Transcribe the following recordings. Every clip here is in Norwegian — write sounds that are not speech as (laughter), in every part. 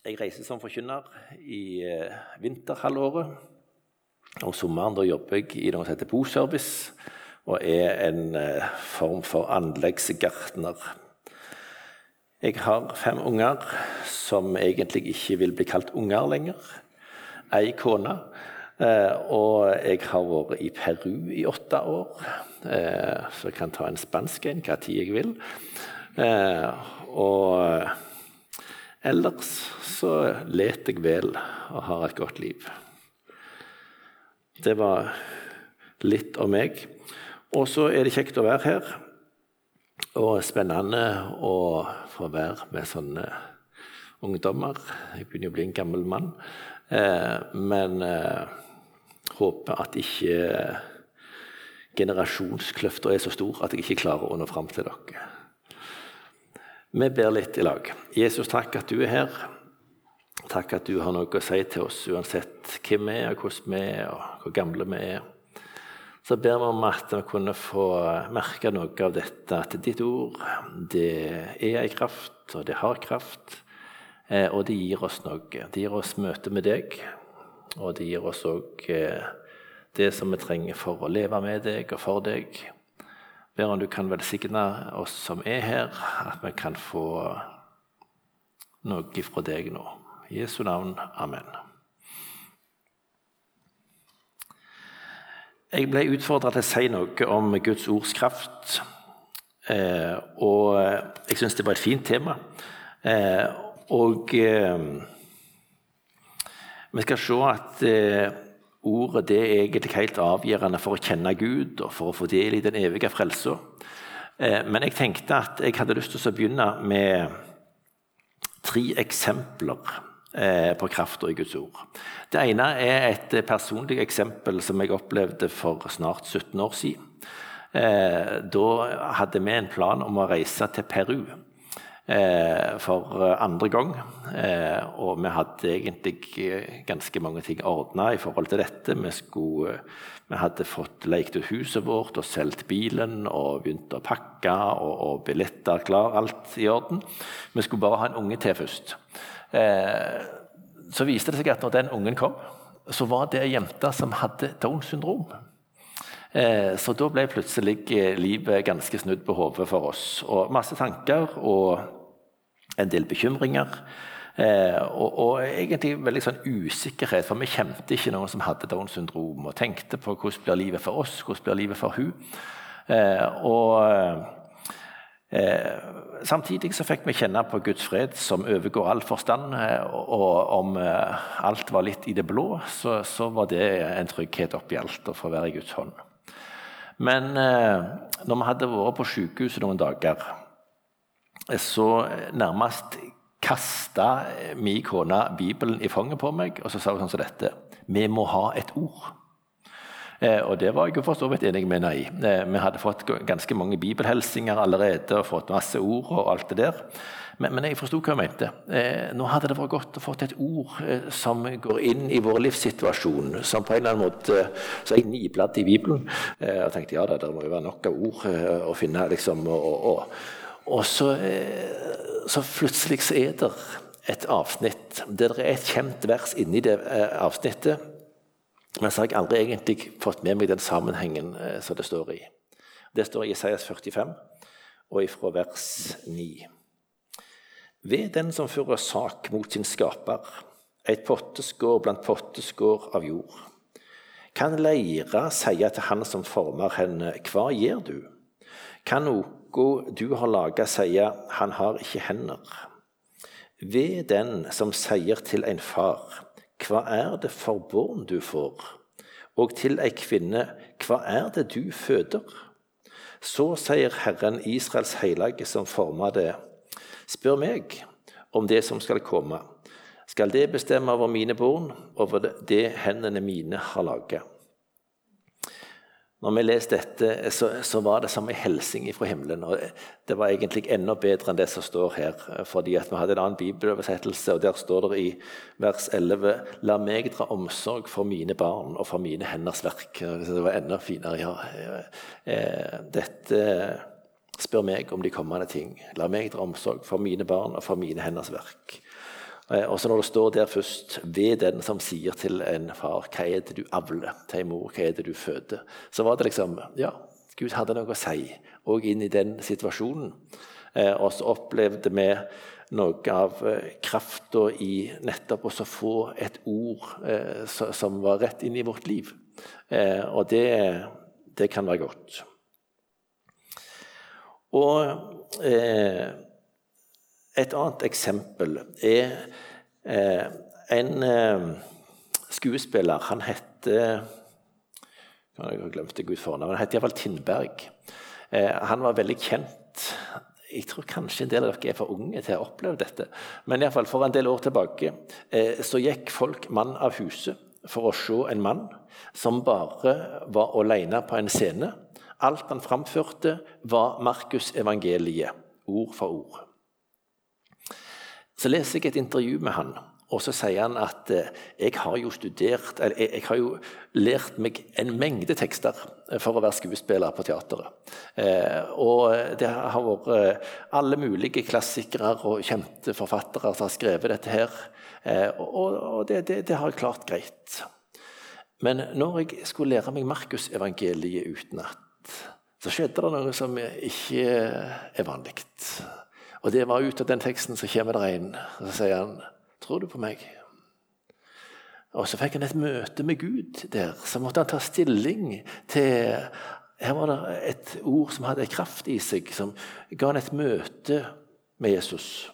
Jeg reiser som forkynner i eh, vinterhalvåret. Om sommeren da jobber jeg i noe som heter Boservice, og er en eh, form for anleggsgartner. Jeg har fem unger som egentlig ikke vil bli kalt unger lenger. Ei kone. Eh, og jeg har vært i Peru i åtte år, så jeg kan ta en spansk en hva tid jeg vil. Og ellers så leter jeg vel og har et godt liv. Det var litt om meg. Og så er det kjekt å være her. Og spennende å få være med sånne ungdommer. Jeg begynner å bli en gammel mann. Eh, men eh, håper at ikke generasjonskløfta er så stor at jeg ikke klarer å nå fram til dere. Vi ber litt i lag. Jesus, takk at du er her. Takk at du har noe å si til oss, uansett hvem vi er, hvordan vi er, og hvor gamle vi er. Så ber vi om at vi kunne få merke noe av dette, at ditt ord det er ei kraft, og det har kraft. Eh, og det gir oss noe. Det gir oss møte med deg, og det gir oss òg eh, det som vi trenger for å leve med deg og for deg. Ber om du kan velsigne oss som er her, at vi kan få noe ifra deg nå. I Jesu navn. Amen. Jeg ble utfordra til å si noe om Guds ords kraft. Eh, og jeg syns det var et fint tema. Eh, og eh, vi skal se at eh, ordet det er egentlig helt avgjørende for å kjenne Gud og for å få del i den evige frelsa. Eh, men jeg tenkte at jeg hadde lyst til å begynne med tre eksempler på krafta i Guds ord. Det ene er et personlig eksempel som jeg opplevde for snart 17 år siden. Eh, da hadde vi en plan om å reise til Peru eh, for andre gang. Og vi hadde egentlig ganske mange ting ordna i forhold til dette. Vi, skulle, vi hadde fått lekt ut huset vårt og solgt bilen og begynt å pakke og, og billetter klar, alt i orden. Vi skulle bare ha en unge til først. Eh, så viste det seg at når den ungen kom, så var det ei jente som hadde Downs syndrom. Eh, så da ble plutselig eh, livet ganske snudd på hodet for oss. Og masse tanker og en del bekymringer. og, og, egentlig veldig sånn usikkerhet, for vi kjente ikke noen som hadde Downs syndrom. Og tenkte på hvordan blir livet for oss, hvordan blir livet for hun. og samtidig så fikk vi kjenne på Guds fred som overgår all forstand. Eh, og om eh, alt var litt i det blå, så, så var det en trygghet oppi alt å få være i Guds hånd. Men eh, når vi hadde vært på sykehuset noen dager, eh, så nærmest kasta min kone Bibelen i fanget på meg, og så sa hun sånn som dette Vi må ha et ord. Eh, og det var jeg for så vidt enig med henne i. Eh, vi hadde fått ganske mange bibelhelsinger allerede og fått masse ord og alt det der. Men, men jeg forsto hva hun mente. Eh, nå hadde det vært godt å få et ord som går inn i vår livssituasjon. Som på en eller annen måte Så jeg nibladde i Bibelen og tenkte ja, da, det må jo være nok av ord å finne. liksom, og, og, og så, så, plutselig så er det et avsnitt der det er et kjent vers inni det avsnittet men så har jeg aldri egentlig fått med meg den sammenhengen eh, som det står i. Det står i Isaias 45 og ifra vers 9. Ved den som fører sak mot sin skaper, et potteskår blant potteskår av jord, kan leira seie til han som former henne, hva gjør du? Kan noe du har laga seie, han har ikke hender? Ved den som sier til en far, hva er det for barn du får? Og til ei kvinne, hva er det du føder? Så sier Herren Israels hellige som forma det, spør meg om det som skal komme. Skal det bestemme over mine barn, over det hendene mine har laget? Når vi leste dette, så, så, var det som en hilsen fra himmelen. og Det var egentlig enda bedre enn det som står her. fordi Vi hadde en annen bibeloversettelse, og der står det i vers 11.: La meg dra omsorg for mine barn og for mine henders verk. Det var enda finere. ja. Eh, dette spør meg om de kommende ting. La meg dra omsorg for mine barn og for mine henders verk. Eh, og så når det står der først 'ved den som sier til en far' 'Hva er det du avler?' til en mor, 'Hva er det du føder?' Så var det liksom Ja, Gud hadde noe å si òg inn i den situasjonen. Eh, og så opplevde vi noe av eh, krafta i nettopp å få et ord som var rett inn i vårt liv. Og det, det kan være godt. Og et annet eksempel er eh, en eh, skuespiller. Han heter Jeg har glemt Gud fornavn. Han heter iallfall Tindberg. Eh, han var veldig kjent. Jeg tror kanskje en del av dere er for unge til å oppleve dette. Men i alle fall, for en del år tilbake eh, så gikk folk mann av huset for å se en mann som bare var alene på en scene. Alt han framførte, var Markus evangeliet, ord for ord. Så leser jeg et intervju med han, og så sier han at eh, jeg har jo studert eller jeg, har jo lært meg en mengde tekster for å være skuespiller på teateret. Eh, og det har vært eh, alle mulige klassikere og kjente forfattere som har skrevet dette her. Eh, og, og det, det, det, har jeg klart greit. Men når jeg skulle lære meg Markusevangeliet utenat, så skjedde det noe som ikke er vanlig. Og det var ut av den teksten så kommer det en, og så sier han 'Tror du på meg?' Og så fikk han et møte med Gud der. Så måtte han ta stilling til Her var det et ord som hadde kraft i seg, som ga han et møte med Jesus.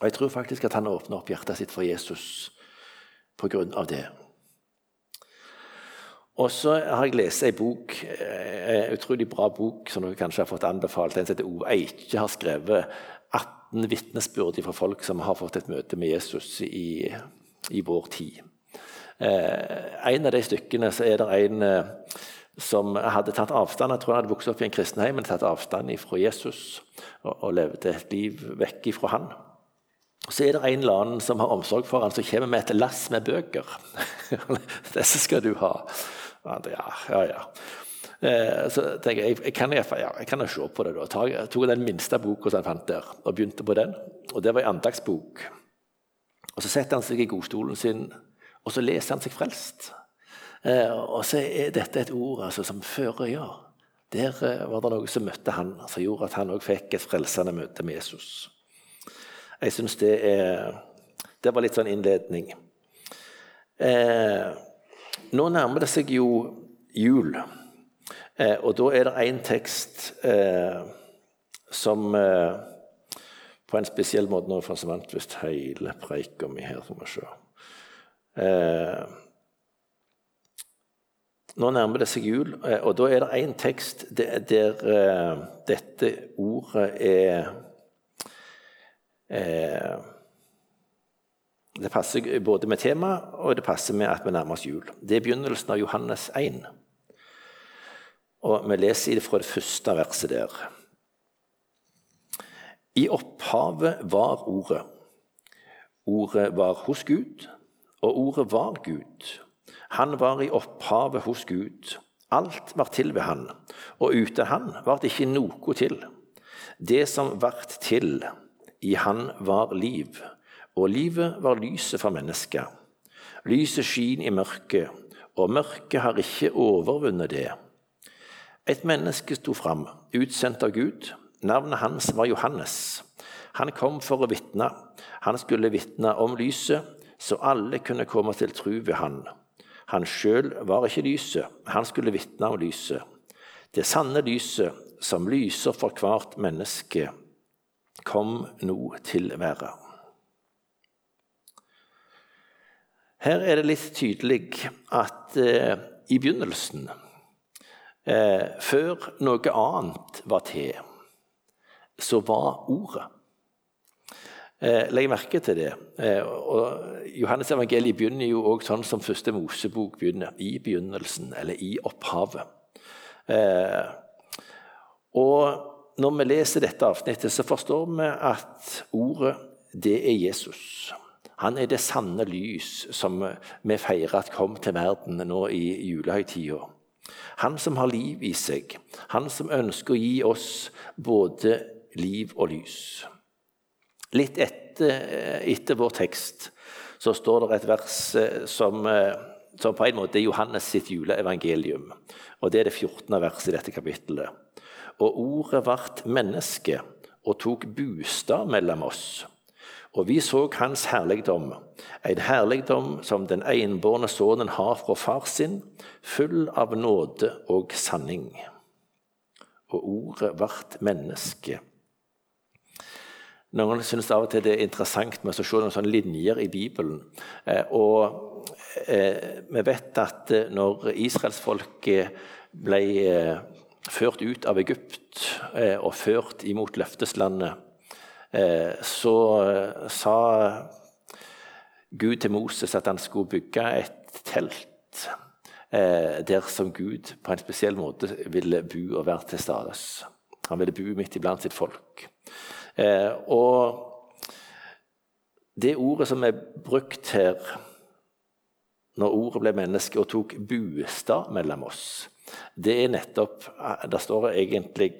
Og jeg tror faktisk at han åpna opp hjertet sitt for Jesus på grunn av det. Og så har jeg lest ei bok, en eh, utrolig bra bok som dere kanskje har fått anbefalt. En som heter Ove Eikje har skrevet 18 vitnesbyrd fra folk som har fått et møte med Jesus i, i vår tid. Eh, en av de stykkene så er det en eh, som hadde tatt avstand. Jeg tror han hadde vokst opp i en kristenheim, men tatt avstand fra Jesus og, og levde et liv vekk fra han. Så er det en eller annen som har omsorg for han, som kommer med et lass med bøker. (laughs) Disse skal du ha. Ja, ja, ja. Eh, så tenker jeg jeg kan, ja, jeg kan jo se på det. da. Jeg tok den minste boka han fant der, og begynte på den. Og Det var en andagsbok. Og Så setter han seg i godstolen sin, og så leser han seg frelst. Eh, og så er dette et ord altså, som fører ja. Der eh, var det noe som møtte han, som gjorde at han òg fikk et frelsende møte med Jesus. Jeg syns det er Det var litt sånn innledning. Eh, nå nærmer det seg jo jul, eh, og da er det én tekst eh, som eh, på en spesiell måte Nå forsvant visst hele preika mi her, får vi se. Eh, nå nærmer det seg jul, eh, og da er det én tekst der, der eh, dette ordet er det passer både med temaet og det passer med at vi nærmer oss jul. Det er begynnelsen av Johannes 1. Og Vi leser det fra det første verset der. I opphavet var Ordet. Ordet var hos Gud, og Ordet var Gud. Han var i opphavet hos Gud. Alt var til ved han, og uten han var det ikke noe til. Det som vart til, i han var liv og livet var lyset for mennesket. Lyset skin i mørket, og mørket har ikke overvunnet det. Et menneske sto fram, utsendt av Gud. Navnet hans var Johannes. Han kom for å vitne. Han skulle vitne om lyset, så alle kunne komme til tru ved han. Han sjøl var ikke lyset, han skulle vitne om lyset. Det sanne lyset, som lyser for hvert menneske, kom nå til være. Her er det litt tydelig at eh, i begynnelsen, eh, før noe annet var til, så var Ordet. Eh, legg merke til det. Eh, og Johannes evangeliet begynner jo også sånn som første Mosebok begynner, i begynnelsen, eller i opphavet. Eh, og når vi leser dette avsnittet, så forstår vi at ordet, det er Jesus. Han er det sanne lys som vi feirer at kom til verden nå i julehøytida. Han som har liv i seg, han som ønsker å gi oss både liv og lys. Litt etter etter, vår tekst så står det et vers som, som på en måte er Johannes sitt juleevangelium. Og Det er det 14. verset i dette kapittelet. Og ordet vart menneske og tok bostad mellom oss. Og vi så hans herligdom, en herligdom som den enbårne sønnen har fra far sin, full av nåde og sanning. Og ordet vart menneske. Noen synes av og til det er interessant med å se noen sånne linjer i Bibelen. Eh, og eh, vi vet at eh, når israelsfolket ble ført ut av Egypt og ført imot løfteslandet, så sa Gud til Moses at han skulle bygge et telt der som Gud på en spesiell måte ville bo og være til stede. Han ville bo midt iblant sitt folk. Eh, og det ordet som er brukt her, når ordet ble menneske og tok bostad mellom oss, det er nettopp Der står det egentlig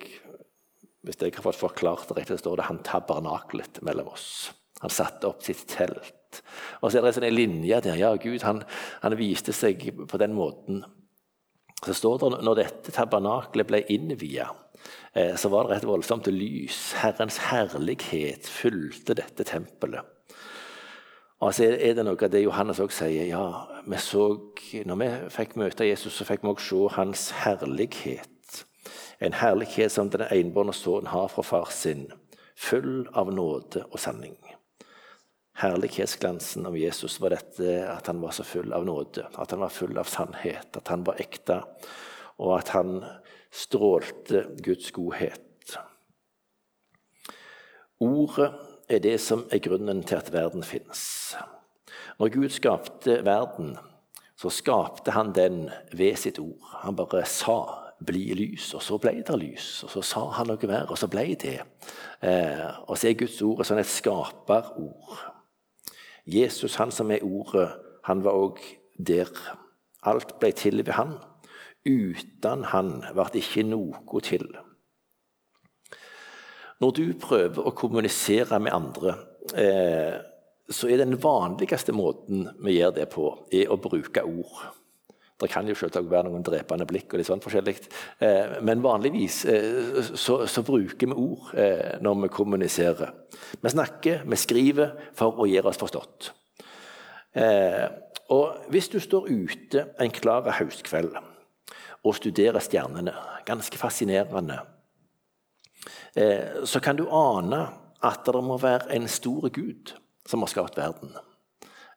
Hvis jeg har fått forklart det riktig, står det 'han tabernaklet mellom oss'. Han satte opp sitt telt. Og så er det en sånn linje der. Ja, Gud han, han viste seg på den måten. Så står det når dette tabernaklet ble innvia, Eh, så var det et voldsomt lys. Herrens herlighet fylte dette tempelet. Og så er det noe av det Johannes også sier. ja, vi så, Når vi fikk møte Jesus, så fikk vi også se hans herlighet. En herlighet som den enbårne sønnen har fra far sin, full av nåde og sanning. Herlighetsglansen om Jesus var dette at han var så full av nåde, at han var full av sannhet, at han var ekte, og at han strålte Guds godhet. Ordet er det som er grunnen til at verden finnes. Når Gud skapte verden, så skapte han den ved sitt ord. Han bare sa 'bli lys', og så ble det lys. Og så sa han noe mer, og så ble det. Eh, og så er Guds ord sånn et skaperord. Jesus, han som er ordet, han var òg der. Alt ble til ved han. Uten han ble ikke noe til. Når du prøver å kommunisere med andre, eh, så er den vanligste måten vi gjør det på, er å bruke ord. Det kan jo selvsagt være noen drepende blikk, og litt sånn forskjellig, eh, men vanligvis eh, så, så, bruker vi ord eh, når vi kommuniserer. Vi snakker, vi skriver for å gjøre oss forstått. Og Hvis du står ute en klar høstkveld og studerer stjernene. Ganske fascinerende. Så kan du ane at det må være en stor gud som har skapt verden.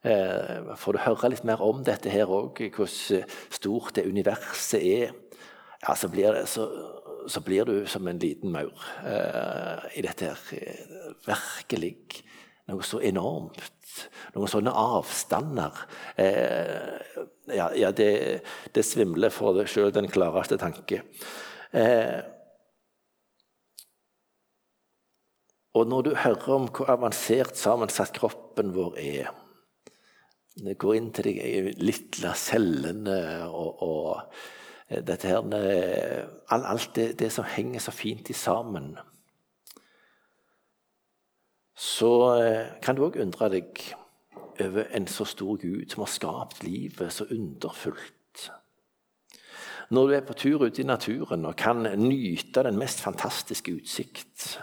Eh, får du høre litt mer om dette her òg, hvordan stort det universet er, ja, så, blir det, så, så blir du som en liten maur eh, i dette her. Virkelig noe så enormt. Noen sånne avstander. Eh, ja, ja, det, det, svimler for deg selv den klareste tanke. Eh, og når du hører om hvor avansert sammensatt kroppen vår er Det går inn til de lille cellene og, og dette her, Alt det, det som henger så fint i sammen så eh, kan du òg undre deg over en så stor Gud som har skapt livet så underfullt. Når du er på tur ute i naturen og kan nyte den mest fantastiske utsikt,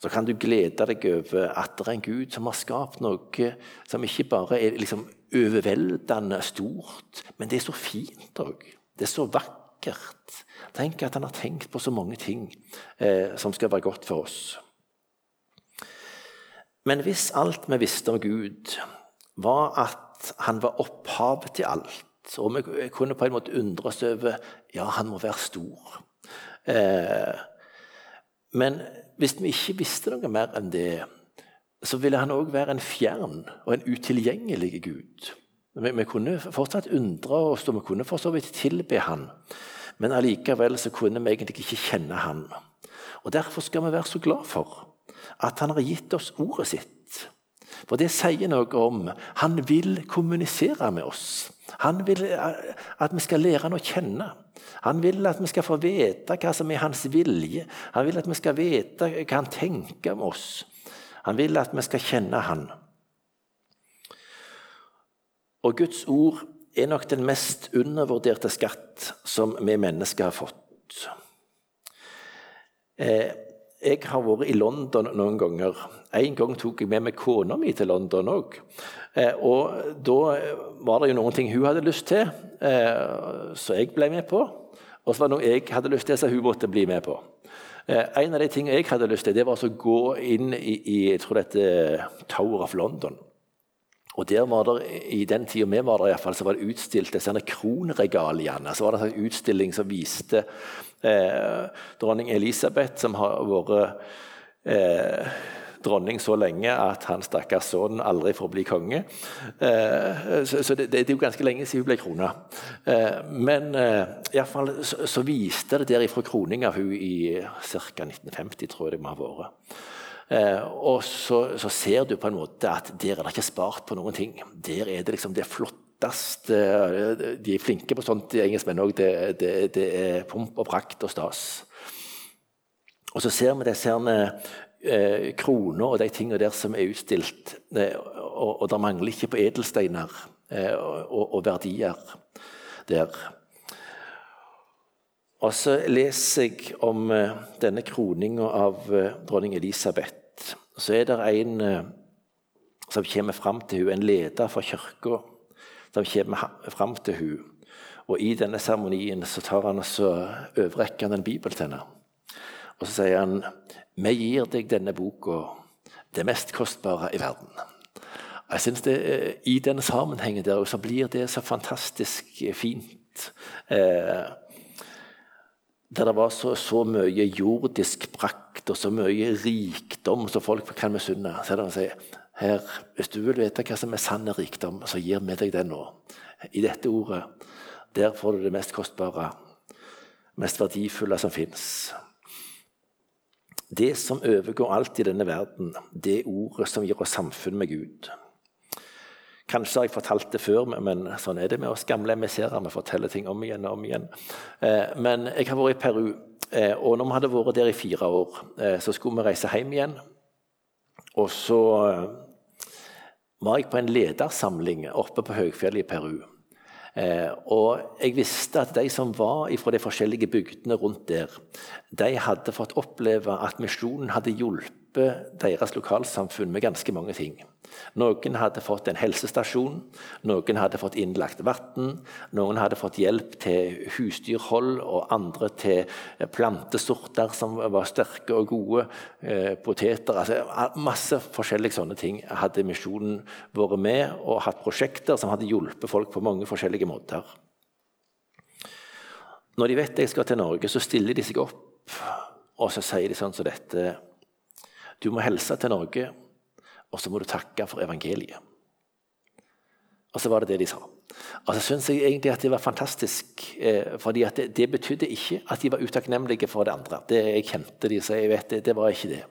så kan du glede deg over at det er en Gud som har skapt noe som ikke bare er liksom overveldende stort, men det er så fint òg. Det er så vakkert. Tenk at han har tenkt på så mange ting eh, som skal være godt for oss. Men hvis alt vi visste om Gud, var at han var opphavet til alt, og vi kunne på en måte undre oss over ja, han må være stor eh, Men hvis vi ikke visste noe mer enn det, så ville han òg være en fjern og en utilgjengelig Gud. Vi, vi, kunne fortsatt undre oss, og vi kunne for så vidt tilbe han. Men allikevel så kunne vi egentlig ikke kjenne han. Og Derfor skal vi være så glad for at han har gitt oss ordet sitt. For det sier noe om Han vil kommunisere med oss. Han vil eh, at vi skal lære han å kjenne. Han vil at vi skal få vite hva som er hans vilje. Han vil at vi skal vite hva han tenker om oss. Han vil at vi skal kjenne Han. Og Guds ord er nok den mest undervurderte skatt som vi mennesker har fått. Eh, jeg har vært i London noen ganger. En gang tok jeg med meg kona mi til London òg. Eh, og da var det jo noen ting hun hadde lyst til, eh, så jeg ble med på. Og så var det noe jeg hadde lyst til, så hun måtte bli med på. En av de tingene jeg hadde lyst til, det var å gå inn i, i jeg tror dette Tower of London. Og der var det, I den tida vi var der, i hvert fall, så var det utstilt disse kronregaliene. Så var det en utstilling som viste eh, dronning Elisabeth, som har vært eh, dronning så lenge at han stakkars sønn aldri får bli konge. Eh, så, så det, det, er jo ganske lenge siden hun ble krona. Eh, men eh, i hvert fall så, så viste det der ifra kroning hun i ca. 1950, tror jeg det må ha vært. Eh, og så, så, ser du på en måte at der er det ikke spart på noen ting. Der er det liksom det flotteste De er flinke på sånt, de engelskmennene òg. Det, det, det, er pomp og prakt og stas. Og så ser vi disse eh, kroner og de tingene der som er utstilt. Eh, og, og det mangler ikke på edelsteiner eh, og, og, verdier der. Og så leser jeg om denne kroninga av dronning Elisabeth så er det en eh, som kommer fram til henne, en leder for kirka, som kommer fram til henne. Og I denne seremonien så tar han og overrekker han en bibel til henne. Og så sier han vi gir deg denne boka, det mest kostbare i verden. Jeg synes det, eh, I denne sammenhengen der så blir det så fantastisk fint. Eh, der det var så, så mye jordisk prakt og så mye rikdom som folk kan misunne. Så er det å si her, Hvis du vil vite hva som er sann rikdom, så gir vi deg det nå. I dette ordet. Der får du det mest kostbare, mest verdifulle som fins. Det som overgår alt i denne verden, det ordet som gir oss samfunn med Gud. Kanskje har jeg fortalt det før, men sånn er det med oss gamle emissærer. Vi forteller ting om igjen og om igjen. Eh, men jeg har vært i Peru, eh, og når vi hadde vært der i fire år, eh, så skulle vi reise hjem igjen. Og så var jeg på en ledersamling oppe på høgfjellet i Peru. Og jeg visste at de som var fra de forskjellige bygdene rundt der, de hadde fått oppleve at misjonen hadde hjulpet deres lokalsamfunn med ganske mange ting. Noen hadde fått en helsestasjon, noen hadde fått innlagt vann, noen hadde fått hjelp til husdyrhold og andre til plantesorter som var sterke og gode. Eh, poteter altså Masse forskjellige sånne ting hadde misjonen vært med og hatt prosjekter som hadde hjulpet folk på mange forskjellige måter. Når de vet jeg skal til Norge, så stiller de seg opp og så sier de sånn som dette Du må hilse til Norge og så må du takke for evangeliet. Og så var det det de sa. Og så syns jeg egentlig at det var fantastisk. Eh, fordi det, det, betydde ikke at de var utakknemlige for det andre. Det Jeg kjente de, så jeg vet det, det var ikke det.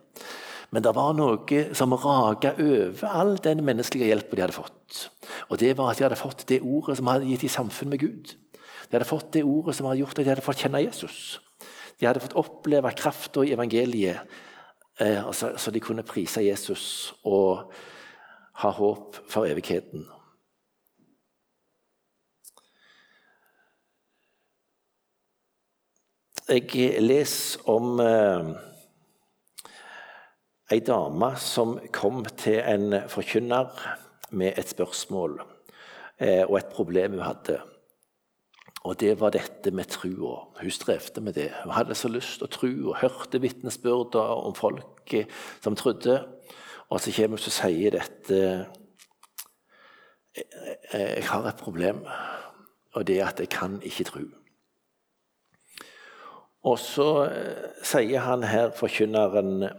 Men det var noe som raga over all den menneskelige hjelpen de hadde fått. Og det var at de hadde fått det ordet som hadde gitt dem samfunn med Gud. De hadde fått det ordet som hadde gjort at de hadde fått kjenne Jesus. De hadde fått oppleve krafta i evangeliet Eh, så, så de kunne prise Jesus og ha håp for evigheten. Jeg leser om eh, ei dame som kom til en forkynner med et spørsmål eh, og et problem hun hadde. Og det var dette med trua. Hun strevde med det. Hun hadde så lyst til å tro og hørte vitnesbyrder om folk som trodde. Og så kommer hun og sier dette Jeg har et problem, og det er at jeg kan ikke tro. Og så eh, sier han her, forkynneren,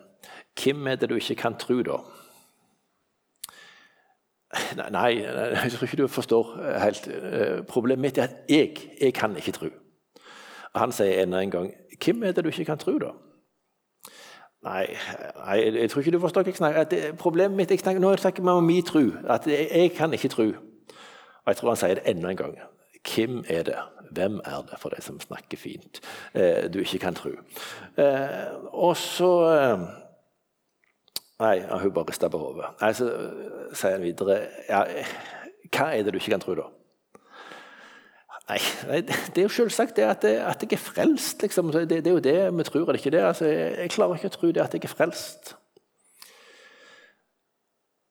hvem er det du ikke kan tro, da? Nei, jeg tror ikke du forstår helt. Eh, problemet mitt er at jeg, jeg kan ikke tro. Han sier enda en gang Hvem er det du ikke kan tro, da? Nei, nei jeg tror ikke du forstår hva jeg snakker Problemet mitt jeg snakker, Nå snakker vi om min tro. At jeg, jeg, kan ikke tro. Og jeg tror han sier det enda en gang. Hvem er det? Hvem er det, for de som snakker fint, eh, du ikke kan tro? Eh, og så Nei, hun bare rista på hodet. Så sier han videre ja, Hva er det du ikke kan tro, da? Nei, det er jo selvsagt det at, at jeg er frelst. Liksom. Det, det, er jo det vi tror, er det ikke det? Altså, jeg klarer ikke å tro det at jeg er frelst.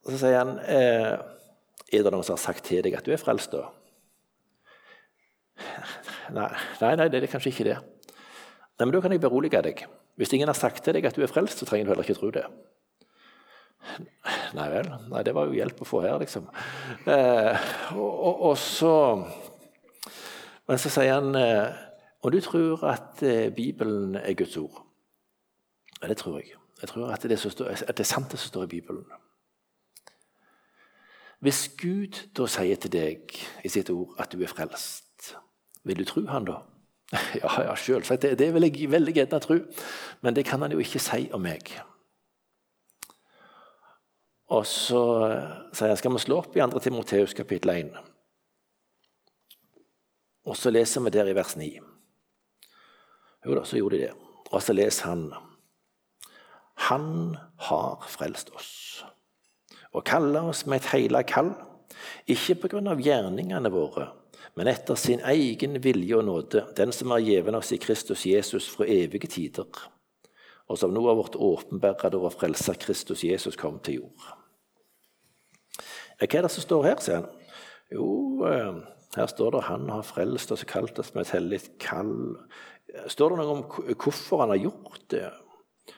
Og Så sier han eh, Er det noen som har sagt til deg at du er frelst, da? Nei, nei, nei det er kanskje ikke det. Nei, men Da kan jeg berolige deg. Hvis ingen har sagt til deg at du er frelst, så trenger du heller ikke tro det. Nei vel. Nei, det var jo hjelp å få her, liksom. Eh, og, og, og, så Men så sier han eh, Og du tror at eh, Bibelen er Guds ord? Ja, det tror jeg. Jeg tror at det, står, at det er sant, det som står i Bibelen. Hvis Gud da sier til deg i sitt ord at du er frelst, vil du tro han da? (laughs) Ja, ja, selvsagt. Det, det vil jeg veldig gjerne tro. Men det kan han jo ikke si om meg. Og så sier han skal vi slå opp i 2. Timoteus kapittel 1. Og så leser vi der i vers 9. Jo da, så gjorde de det. Og så leser han Han har frelst oss og kaller oss med et heila kall, ikke på grunn av gjerningene våre, men etter sin egen vilje og nåde, den som er gjeven oss i Kristus Jesus fra evige tider, og som nå har vært åpenbæret over frelser Kristus Jesus kom til jord. Hva er det som står her, sier han? Jo, eh, her står det 'Han har frelst oss og kalt oss med et hellig kall'. Står det noe om hvorfor han har gjort det?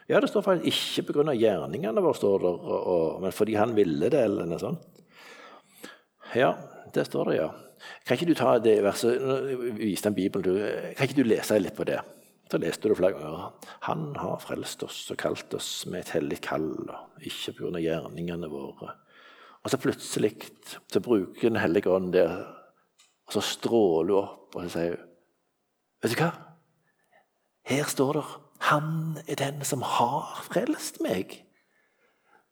Ja, det står faktisk ikke pga. gjerningene våre, står det, men fordi han ville det, eller noe sånt. Ja, det står det, ja. Kan ikke du ta det verset Vis den Bibelen, du. Kan ikke du lese litt på det? Så leste du flere ganger. Han har frelst oss og kalt oss med et hellig kall, ikke pga. gjerningene våre. Og så plutselig så bruker Den hellige ånd det, og så stråler hun opp og så sier Vet du hva? Her står det han er den som har frelst meg.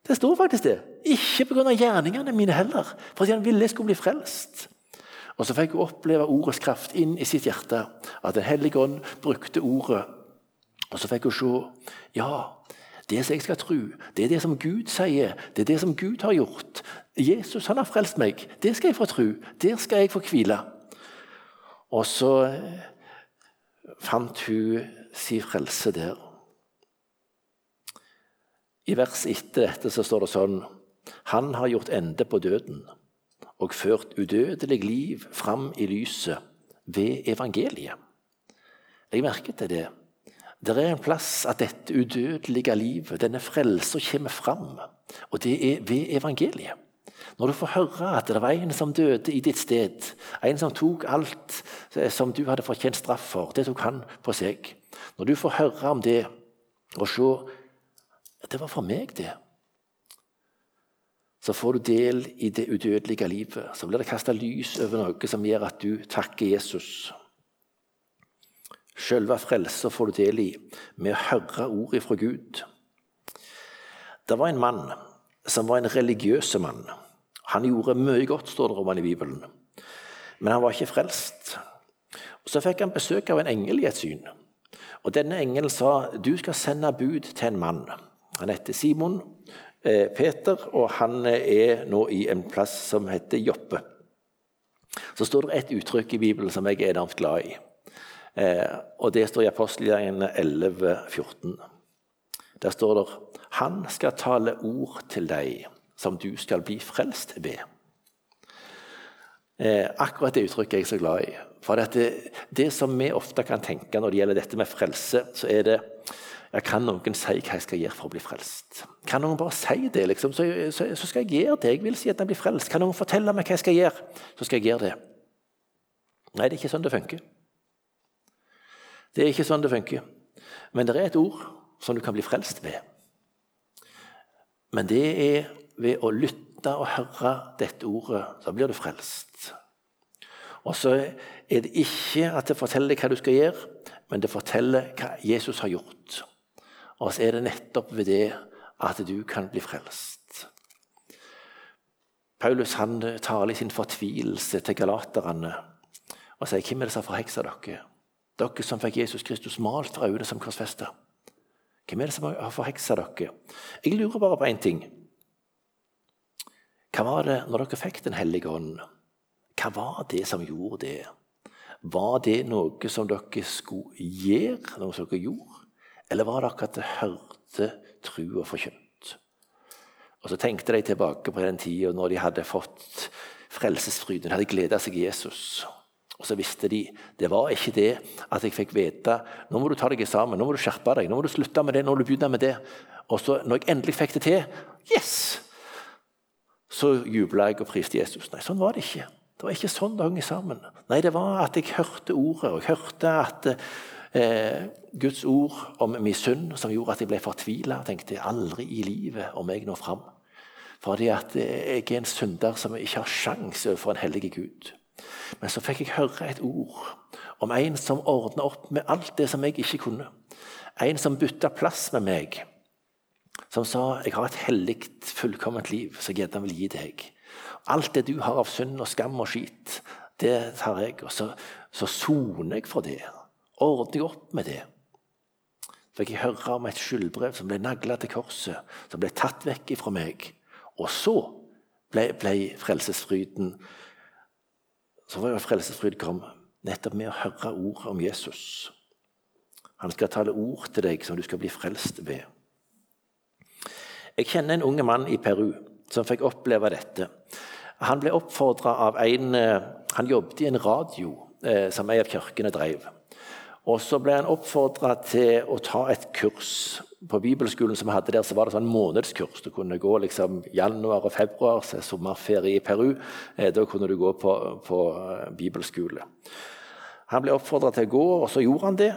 Det står faktisk det. Ikke pga. gjerningene mine heller, fordi han ville jeg skulle bli frelst. Og Så fikk hun oppleve ordets kraft inn i sitt hjerte. At Den hellige ånd brukte ordet. Og så fikk hun se ja, det som jeg skal tro, det er det som Gud sier. Det er det som Gud har gjort. Jesus han har frelst meg. Det skal jeg få tro. Der skal jeg få hvile. Og så eh, fant hun sin frelse der. I vers etter dette så står det sånn Han har gjort ende på døden og ført udødelig liv fram i lyset ved evangeliet. Jeg merket til det. Det er en plass at dette udødelige livet, denne frelsa, kommer fram. Og det er ved evangeliet. Når du får høre at det var en som døde i ditt sted, en som tok alt som du hadde fortjent straff for, det tok han på seg. Når du får høre om det og se at det var for meg, det så får du del i det udødelige livet. Så blir det kasta lys over noe som gjør at du takker Jesus. Selve frelsa får du del i med å høre ordet fra Gud. Det var en mann som var en religiøs mann. Han gjorde mye godt, står det om han i Bibelen. Men han var ikke frelst. Så fikk han besøk av en engel i et syn. Og Denne engelen sa du skal sende bud til en mann. Han heter Simon eh, Peter, og han er nå i en plass som heter Joppe. Så står det et uttrykk i Bibelen som jeg er enormt glad i. Eh, og Det står i apostelgjerningene 11, 14. Der står det Han skal tale ord til deg som du skal bli frelst ved. Eh, akkurat det uttrykket er jeg så glad i. For det, det, som vi ofte kan tenke når det gjelder dette med frelse, så er det ja, Kan noen si hva jeg skal gjøre for å bli frelst? Kan noen bare si det, liksom, så, så, så, skal jeg gjøre det. Jeg vil si at jeg blir frelst. Kan noen fortelle meg hva jeg skal gjøre, så skal jeg gjøre det. Nei, det er ikke sånn det funker. Det er ikke sånn det funker. Men det er et ord som du kan bli frelst ved. Men det er ved å lytte og høre dette ordet, så blir du frelst. Og så er det ikke at det forteller deg hva du skal gjøre, men det forteller hva Jesus har gjort. Og så er det nettopp ved det at du kan bli frelst. Paulus han taler i sin fortvilelse til galaterne og sier hvem er det som har forheksa dere? Dere som fikk Jesus Kristus malt for øynene som korsfesta. Hvem er det som har forheksa dere? Jeg lurer bare på én ting. Hva var det når dere fikk Den hellige ånd? Hva var det som gjorde det? Var det noe som dere skulle gjøre, noe som dere gjorde? Eller var det akkurat det hørte trua forkynt? Og så tenkte de tilbake på den tida når de hadde fått frelsesfryden, hadde gleda seg i Jesus. Og så visste de det var ikke det at jeg fikk vite nå må du ta deg sammen, nå må du skjerpe deg, nå må du slutte med det, nå må du begynne med det. Og så når jeg endelig fikk det til, yes! Så jubla jeg og priste Jesus. Nei, sånn var det ikke. Det var ikke sånn det hang sammen. Nei, det var at jeg hørte ordet, og jeg hørte at eh, Guds ord om min synd som gjorde at jeg ble fortvila. Tenkte aldri i livet om jeg når fram. Fordi at jeg er en synder som ikke har sjanse overfor en hellig Gud. Men så fikk jeg høre et ord om en som ordna opp med alt det som jeg ikke kunne. En som bytta plass med meg. Som sa jeg har et hellig, fullkomment liv som jeg gjerne vil gi deg. Alt det du har av synd og skam og skit, det tar jeg. Og så, så soner jeg for det. Ordner jeg opp med det. Så fikk jeg høre om et skyldbrev som ble nagla til korset, som ble tatt vekk ifra meg. Og så ble, ble frelsesfryden så var jo frelsesfryd kom nettopp med å høre ord om Jesus. Han skal tale ord til deg som du skal bli frelst ved. Jeg kjenner en unge mann i Peru som fikk oppleve dette. Han ble oppfordra av en eh, Han jobbet i en radio eh, som en av kirkene drev. Og Så ble han oppfordra til å ta et kurs. På bibelskolen som vi hadde der, så var det sånn månedskurs. Du kunne gå liksom januar og februar, så sommerferie i Peru. Eh, da kunne du gå på, på eh, bibelskole. Han ble oppfordra til å gå, og så gjorde han det.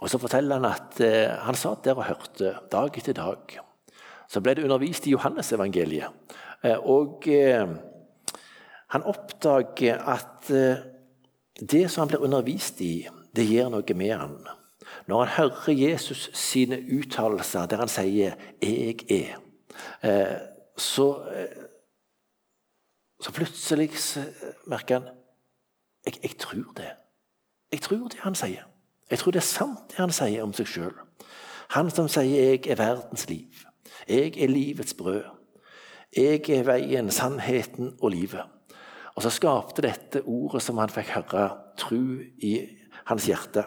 Og Så forteller han at eh, han satt der og hørte dag etter dag. Så ble det undervist i Johannesevangeliet. Eh, og eh, han oppdager at eh, det som han blir undervist i det gjør noe med han. Når han hører Jesus sine uttalelser der han sier 'jeg er', eh, så, eh, så plutselig merker han jeg, jeg tror det. Jeg tror det han sier. Jeg tror det er sant det han sier om seg sjøl. Han som sier 'jeg er verdens liv'. Jeg er livets brød. Jeg er veien, sannheten og livet. Og så skapte dette ordet som han fikk høre, tru i hans hjerte.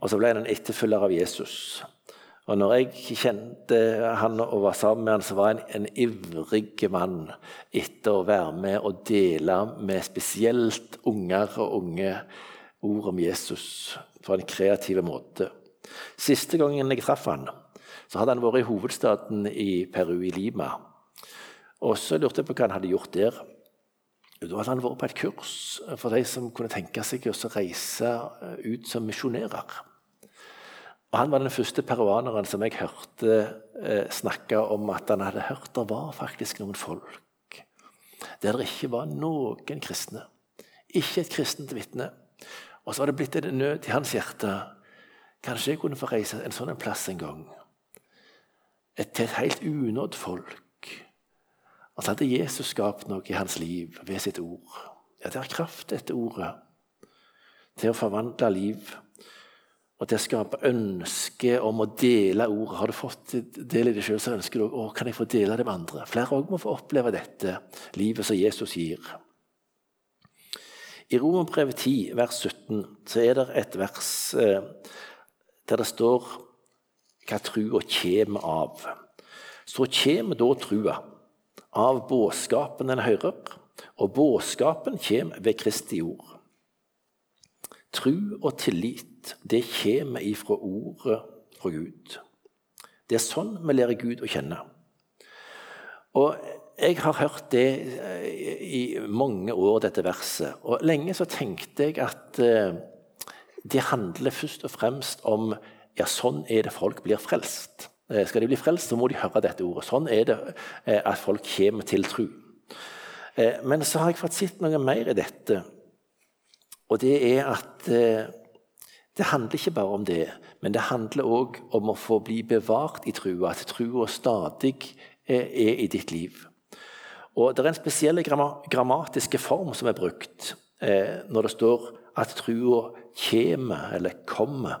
Og så ble han en etterfølger av Jesus. Og når jeg kjente han og var sammen med han, så var han en ivrig mann etter å være med og dele med spesielt unger og unge ord om Jesus på en kreativ måte. Siste gangen jeg traff han, så hadde han vært i hovedstaden i Peru, i Lima. Og så lurte jeg på hva han hadde gjort der. Da hadde han vært på et kurs for de som kunne tenke seg å reise eh, ut som misjonærer. Og Han var den første peruaneren som jeg hørte eh, snakke om at han hadde hørt det var faktisk noen folk der det ikke var noen kristne. Ikke et kristent vitne. Og så var det blitt en nød i hans hjerte. Kanskje jeg kunne få reise en sånn plass en gang. Et, til et helt unådd folk. Så hadde Jesus skapt noe i hans liv ved sitt ord. Ja, Det har kraft, dette ordet, til å forvandle liv. Og til å skape ønske om å dele ordet. Har du fått del i det sjøl, så ønsker du å kan jeg få dele det med andre. Flere òg må få oppleve dette livet som Jesus gir. I Romerbrevet 10, vers 17, så er det et vers eh, der det står hva trua kommer av. Så kommer da trua av budskapen en hører, og budskapen kommer ved Kristi ord. Tru og tillit, det kommer ifra ordet fra Gud. Det er sånn vi lærer Gud å kjenne. Og Jeg har hørt det eh, i mange år, dette verset. Og Lenge så tenkte jeg at eh, det handler først og fremst om ja, sånn er det folk blir frelst. Eh, skal de bli frelst, så må de høre dette ordet. Sånn er det eh, at folk kommer til tro. Eh, men så har jeg fått sett noe mer i dette. Og det er at det handler ikke bare om det, men det handler òg om å få bli bevart i trua. At trua stadig er i ditt liv. Og Det er en spesiell grammatiske form som er brukt når det står at trua kommer, eller kommer.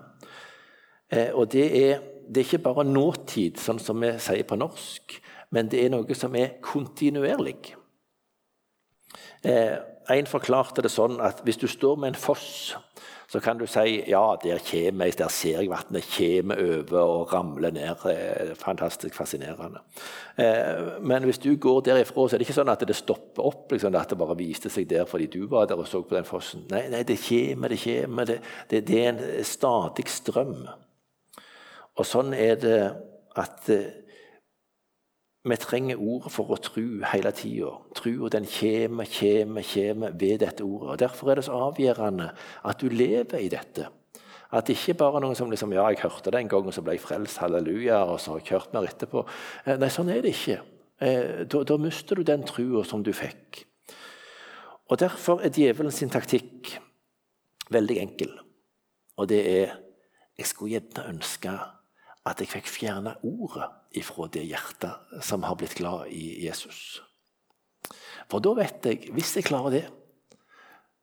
Og det er, det er ikke bare nåtid, sånn som vi sier på norsk, men det er noe som er kontinuerlig. Eh, en forklarte det sånn at hvis du står med en foss så kan du si ja, der, kommer, jeg, der ser jeg vannet kommer over og ramler ned. Fantastisk fascinerende. Eh, men hvis du går derifra, så er det ikke sånn at det stopper opp. Liksom, at det bare viste seg der fordi du var der og så på den fossen. Nei, nei det kommer, det kommer. Det, det, det er en stadig strøm. Og sånn er det at eh, vi trenger ordet for å tro hele tida. Trua den kommer, kommer, kommer ved dette ordet. Og Derfor er det så avgjørende at du lever i dette. At det ikke bare er noen som liksom, ja, jeg hørte det en gang, og så ble jeg frelst, halleluja, og så har jeg hørt mer etterpå. Eh, nei, sånn er det ikke. Eh, da, da mister du den trua som du fikk. Og Derfor er djevelens taktikk veldig enkel. Og det er Jeg skulle gjerne ønske at jeg fikk fjerne ordet ifra det hjertet som har blitt glad i Jesus. For da vet jeg hvis jeg klarer det,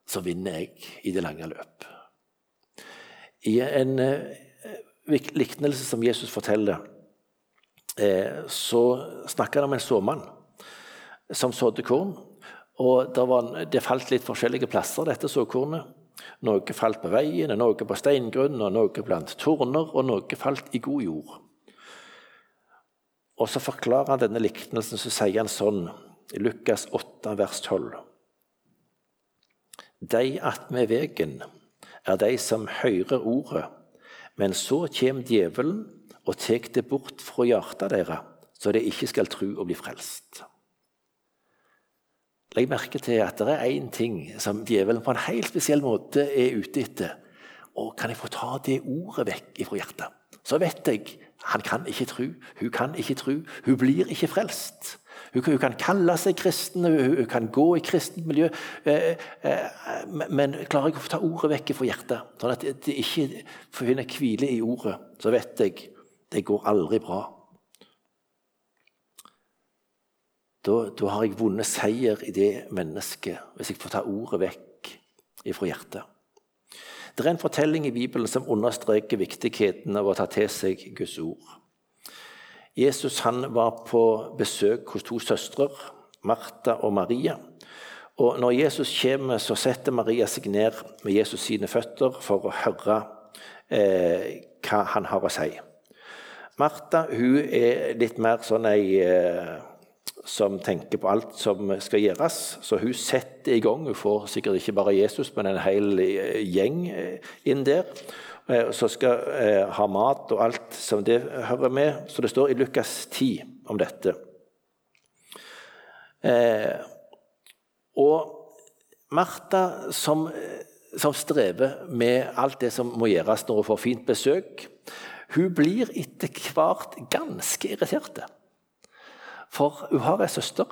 så vinner jeg i det lange løp. I en eh, liknelse som Jesus forteller, eh, så snakker han om en såmann som sådde korn. og det, var, det falt litt forskjellige plasser, dette såkornet. Noe falt på veien, noe på steingrunn, og noe blant torner, og noe falt i god jord. Og så forklarer han denne liknelsen, så sier han sånn i Lukas 8, vers 12. De attmed vegen er de som hører ordet, men så kjem djevelen og tek det bort fra hjertet deres, så de ikke skal tro og bli frelst. Legg merke til at det er én ting som djevelen på en helt spesiell måte er ute etter. Og kan jeg få ta det ordet vekk ifra hjertet? Så vet jeg han kan ikke tro, hun kan ikke tro, hun blir ikke frelst. Hun, kan kalle seg kristen, hun, kan gå i kristent miljø, eh, eh, men klarer jeg å få ta ordet vekk fra hjertet, sånn at det ikke finner hvile i ordet, så vet jeg det går aldri bra. Da, da har jeg vunnet seier i det mennesket, hvis jeg får ta ordet vekk ifra hjertet. Det er en fortelling i Bibelen som understreker viktigheten av å ta til seg Guds ord. Jesus han var på besøk hos to søstre, Martha og Maria. Og Når Jesus kommer, så setter Maria seg ned med Jesus sine føtter for å høre eh, hva han har å si. Martha hun er litt mer sånn ei eh, som tenker på alt som skal gjøres. Så hun setter i gang. Hun får sikkert ikke bare Jesus, men en hel eh, gjeng eh, inn der. Eh, som skal ha mat og alt som det hører med. Så det står i Lukas 10 om dette. Og Martha, som, som strever med alt det som må gjøres når hun får fint besøk, hun blir etter hvert ganske irritert. For hun har ei søster,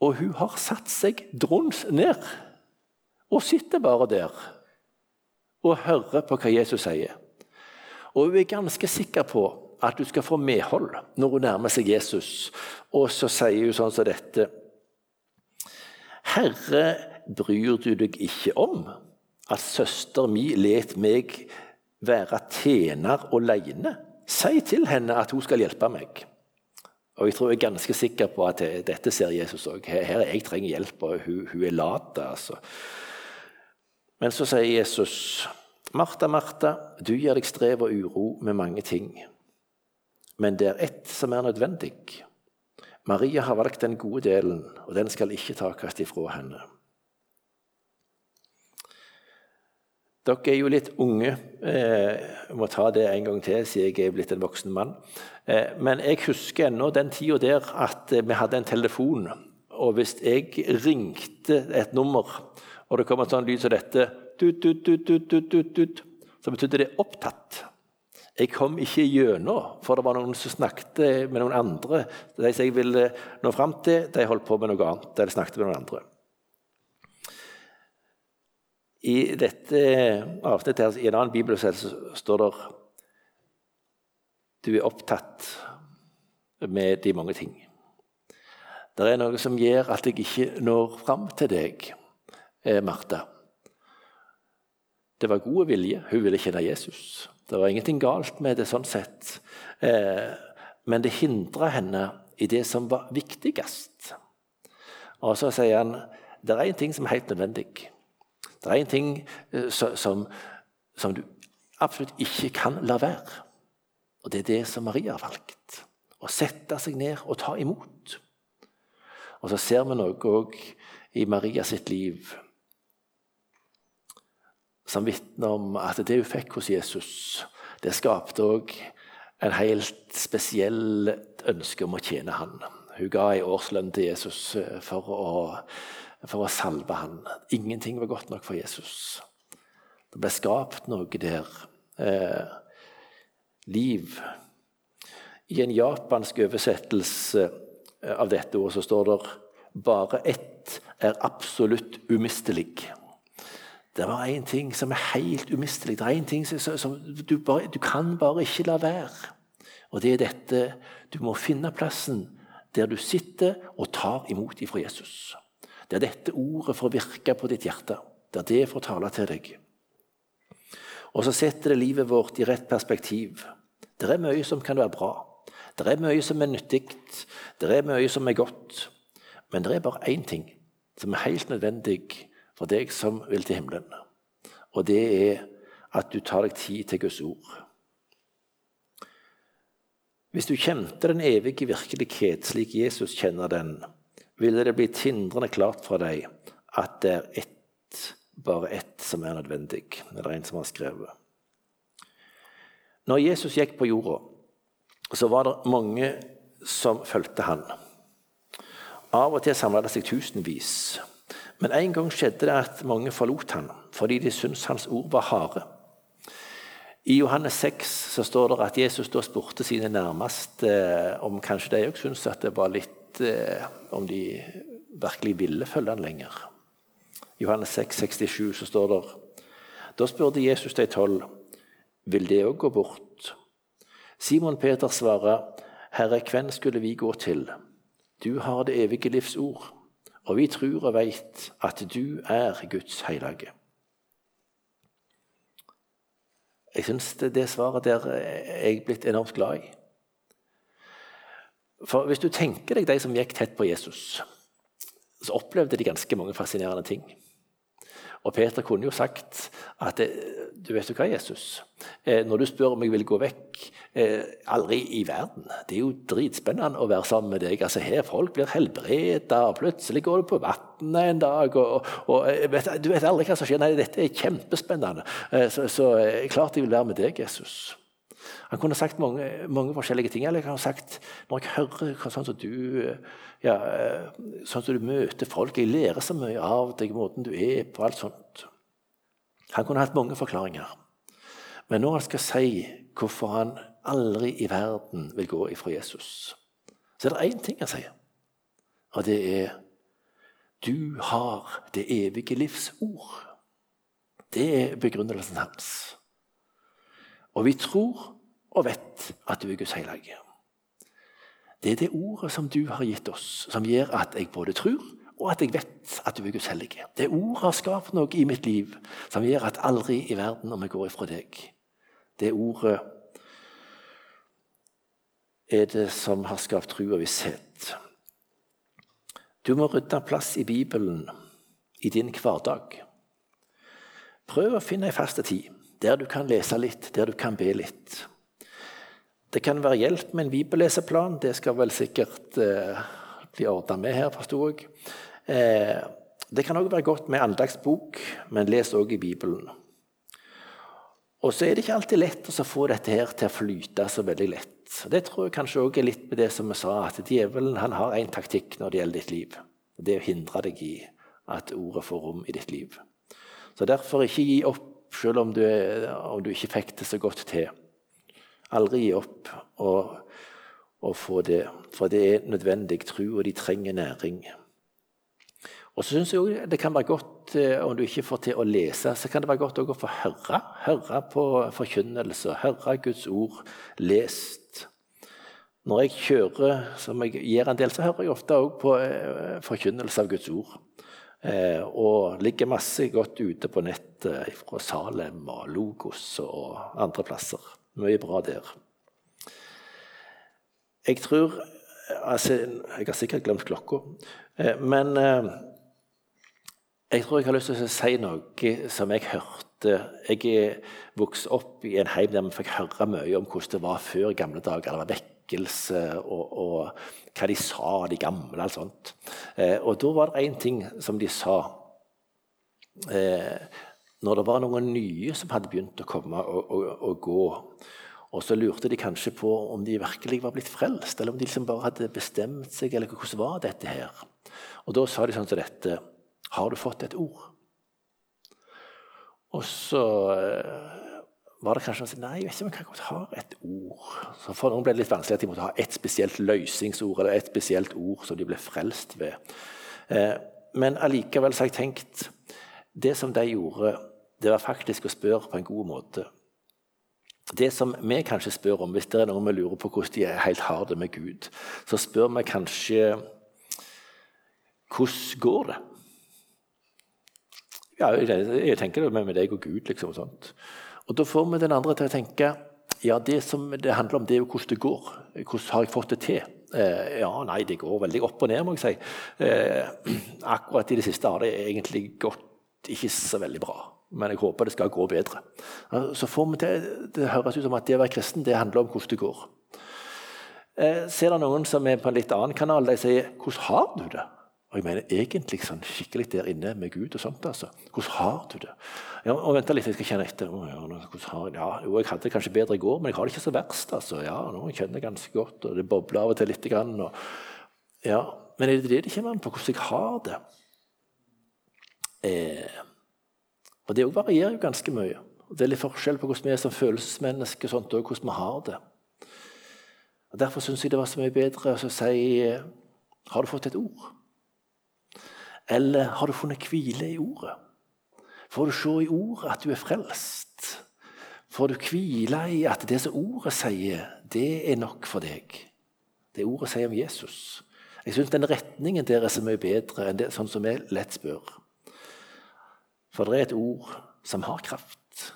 og hun har satt seg drons ned. Og sitter bare der og hører på hva Jesus sier. Og hun er ganske sikker på at hun skal få medhold når hun nærmer seg Jesus. Og så sier hun sånn som dette Herre, bryr du deg ikke om at søster mi let meg være tjener alene? Si til henne at hun skal hjelpe meg. Og jeg tror jeg er ganske sikker på at dette ser Jesus òg. Her, her jeg trenger hjelp, og hun, hun er lat. Altså. Men så sier Jesus, 'Martha, Martha, du gir deg strev og uro med mange ting.' 'Men det er ett som er nødvendig.' 'Maria har valgt den gode delen, og den skal ikke takast ifra henne.' Dere er jo litt unge. Eh, jeg må ta det en gang til, siden jeg er blitt en voksen mann. Eh, men jeg husker ennå den tida der at eh, vi hadde en telefon. Og hvis jeg ringte et nummer, og det kom en sånn lyd som dette tut, tut, tut, Så betydde det 'opptatt'. Jeg kom ikke gjennom, for det var noen som snakket med noen andre. De som jeg ville nå fram til, de holdt på med noe annet. eller snakket med noen andre. I dette avsnittet i en annen bibelcelle står det du er opptatt med de mange ting. Det er noe som gjør at jeg ikke når fram til deg, eh, Martha. Det var god vilje. Hun ville kjenne Jesus. Det var ingenting galt med det sånn sett. Eh, men det hindra henne i det som var viktigst. Og så sier han det er en ting som er helt nødvendig. Det er en ting eh, som, som du absolutt ikke kan la være. Og det er det som Maria har valgt. Å sette seg ned og ta imot. Og så ser vi noe òg i Maria sitt liv som vitner om at det hun fikk hos Jesus, det skapte òg en helt spesiell ønske om å tjene han. Hun ga en årslønn til Jesus eh, for å, for å salve han. Ingenting var godt nok for Jesus. Det ble skapt noe der. Eh, liv. I en japansk oversettelse av dette ordet så står det bare ett er absolutt umistelig. Det var én ting som er helt umistelig. Det er en ting som, som du, bare, du, kan bare ikke la være. Og det er dette Du må finne plassen der du sitter og tar imot ifra Jesus. Det er dette ordet får virke på ditt hjerte. Det er det får tale til deg. Og så setter det livet vårt i rett perspektiv. Det er mye som kan være bra. Det er mye som er nyttig. Det er mye som er godt. Men det er bare én ting som er helt nødvendig for deg som vil til himmelen. Og det er at du tar deg tid til Guds ord. Hvis du kjente den evige virkelighet slik Jesus kjenner den, ville det blitt hindrende klart for deg at det er ett, bare ett, som er nødvendig. Det er en som har skrevet. Når Jesus gikk på jorda, så var det mange som fulgte han. Av og til samla det seg tusenvis. Men en gang skjedde det at mange forlot han, fordi de syntes hans ord var harde. I Johannes 6 så står det at Jesus da spurte sine nærmeste om kanskje de òg syntes at det var litt eh, Om de virkelig ville følge han lenger. I Johannes 6, 67 så står det Da spurte Jesus de tolv vil det òg gå bort. Simon Peter svarer, Herre, hvem skulle vi gå til? Du har det evige livs ord og vi tror og veit at du er Guds hellige. Jeg syns det, svaret der er jeg blitt enormt glad i. For hvis du tenker deg de som gikk tett på Jesus, så opplevde de ganske mange fascinerende ting. Og Peter kunne jo sagt at eh, du vet jo hva, Jesus, eh, når du spør om jeg vil gå vekk eh, Aldri i verden. Det er jo dritspennende å være sammen med deg. Altså her Folk blir helbreda, og plutselig går du på vannet en dag. og, og vet, Du vet aldri hva som skjer. Nei, dette er kjempespennende. Så, så klart jeg vil være med deg, Jesus. Han kunne sagt mange, mange, forskjellige ting. Eller han kunne sagt når jeg hører sånn som du ja, sånn som du møter folk Jeg lærer så mye av deg, måten du er på, alt sånt. Han kunne hatt mange forklaringer. Men når han skal si hvorfor han aldri i verden vil gå ifra Jesus, så er det én ting han sier, og det er du har det evige livs ord. Det er begrunnelsen hans. Og vi tror og vet at du er Guds hellige. Det er det ordet som du har gitt oss, som gjør at jeg både tror og at jeg vet at du er Guds hellige. Det ordet har skapt noe i mitt liv som gjør at aldri i verden om jeg går ifra deg. Det ordet er det som har skapt tro og visshet. Du må rydde plass i Bibelen i din hverdag. Prøv å finne ei fast tid der du kan lese litt, der du kan be litt. Det kan være hjelp med en bibelleseplan. Det skal vel sikkert eh, bli ordna med her, forsto jeg. Eh, det kan òg være godt med andagsbok, men les òg i Bibelen. Og så er det ikke alltid lett å få dette her til å flyte så veldig lett. Det tror jeg kanskje òg er litt med det som vi sa, at djevelen han har én taktikk når det gjelder ditt liv. Det er å hindre deg i at ordet får rom i ditt liv. Så derfor ikke gi opp selv om du, om du ikke fikk det så godt til. Aldri gi opp å få det, for det er nødvendig tro, og de trenger næring. Og så synes jeg også det kan være godt, eh, Om du ikke får til å lese, så kan det være godt å få høre. Høre på forkynnelse, høre Guds ord lest. Når jeg kjører, som jeg gjør en del, så hører jeg ofte òg på eh, forkynnelse av Guds ord. Eh, og ligger masse godt ute på nettet fra Salem og Logos og andre plasser. Mye bra der. Jeg tror altså, Jeg har sikkert glemt klokka, eh, men eh, jeg tror jeg har lyst til å si noe som jeg hørte. Jeg er vokst opp i en heim der vi fikk høre mye om hvordan det var før gamle dager. Det var vekkelse og, og, hva de sa, de gamle. og sånt. Eh, og da var det én ting som de sa. Når det var noen nye som hadde begynt å komme og, og, og gå og så lurte de kanskje på om de virkelig var blitt frelst, eller om de liksom bare hadde bestemt seg, eller hvordan var dette her? Og da sa de sånn som dette Har du fått et ord? Og så eh, var det kanskje noen som sa nei, jeg vet ikke om jeg kan ha et ord. Så For noen ble det litt vanskelig at de måtte ha et spesielt løsningsord eller et spesielt ord som de ble frelst ved. Eh, men allikevel så har jeg tenkt Det som de gjorde, det var faktisk å spørre på en god måte. Det som vi kanskje spør om, hvis det er noen vi lurer på hvordan de helt har det med Gud, så spør vi kanskje hvordan går det? Ja, jeg tenker det med deg og Gud. liksom sånt. Og Da får vi den andre til å tenke ja, det som det handler om, det er jo hvordan det går. Hvordan har jeg fått det til? Eh, ja, nei, det går veldig opp og ned, må jeg si. Eh, (clears throat) akkurat i det siste har det egentlig gått ikke så veldig bra men jeg håper det skal gå bedre. Så får vi til, Det høres ut som at det å være kristen det handler om hvordan det går. Eh, ser det noen som er på en litt annen kanal, de sier 'Hvordan har du det?' Og jeg mener egentlig sånn skikkelig der inne med Gud og sånt. altså. Hvordan har du det? Ja, og vent litt, jeg skal kjenne etter. Har, ja, jo, jeg hadde det kanskje bedre i går, men jeg har det ikke så verst. altså. Ja, nå kjenner jeg ganske godt, og det bobler av og til litt. Grann, og, ja, Men er det det det kommer an på, hvordan jeg har det? Eh, og Det varierer jo ganske mye. Det er litt forskjell på hvordan vi er som følelsesmennesker og hvordan vi har det. Og Derfor syns jeg det var så mye bedre å si Har du fått et ord? Eller har du funnet hvile i ordet? Får du se i ordet at du er frelst? Får du hvile i at det som ordet sier, det er nok for deg? Det ordet sier om Jesus. Jeg syns den retningen der er så mye bedre enn det, sånn som vi lett spør. For det er et ord som har kraft,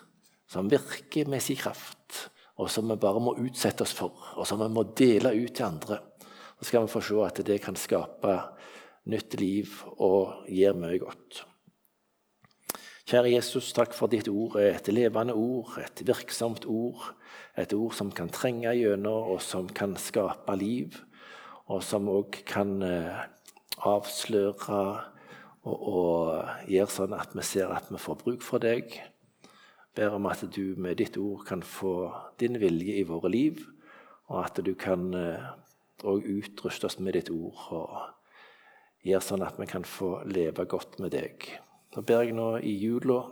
som virker med sin kraft, og som vi bare må utsette oss for, og som vi må dele ut til andre. Så skal vi få se at det kan skape nytt liv og gjøre mye godt. Kjære Jesus, takk for ditt ord er et levende ord, et virksomt ord. Et ord som kan trenge gjennom, og som kan skape liv. Og som òg kan eh, avsløre og, og gjør sånn at vi ser at vi får bruk for deg. Ber om at du med ditt ord kan få din vilje i våre liv, og at du kan òg eh, utruste oss med ditt ord og gjøre sånn at vi kan få leve godt med deg. Da ber jeg nå i jula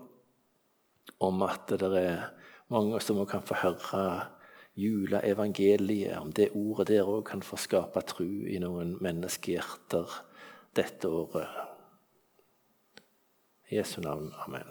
om at det er mange som kan få høre juleevangeliet, om det ordet der òg kan få skape tro i noen menneskehjerter dette året. I Jesu navn. Amen.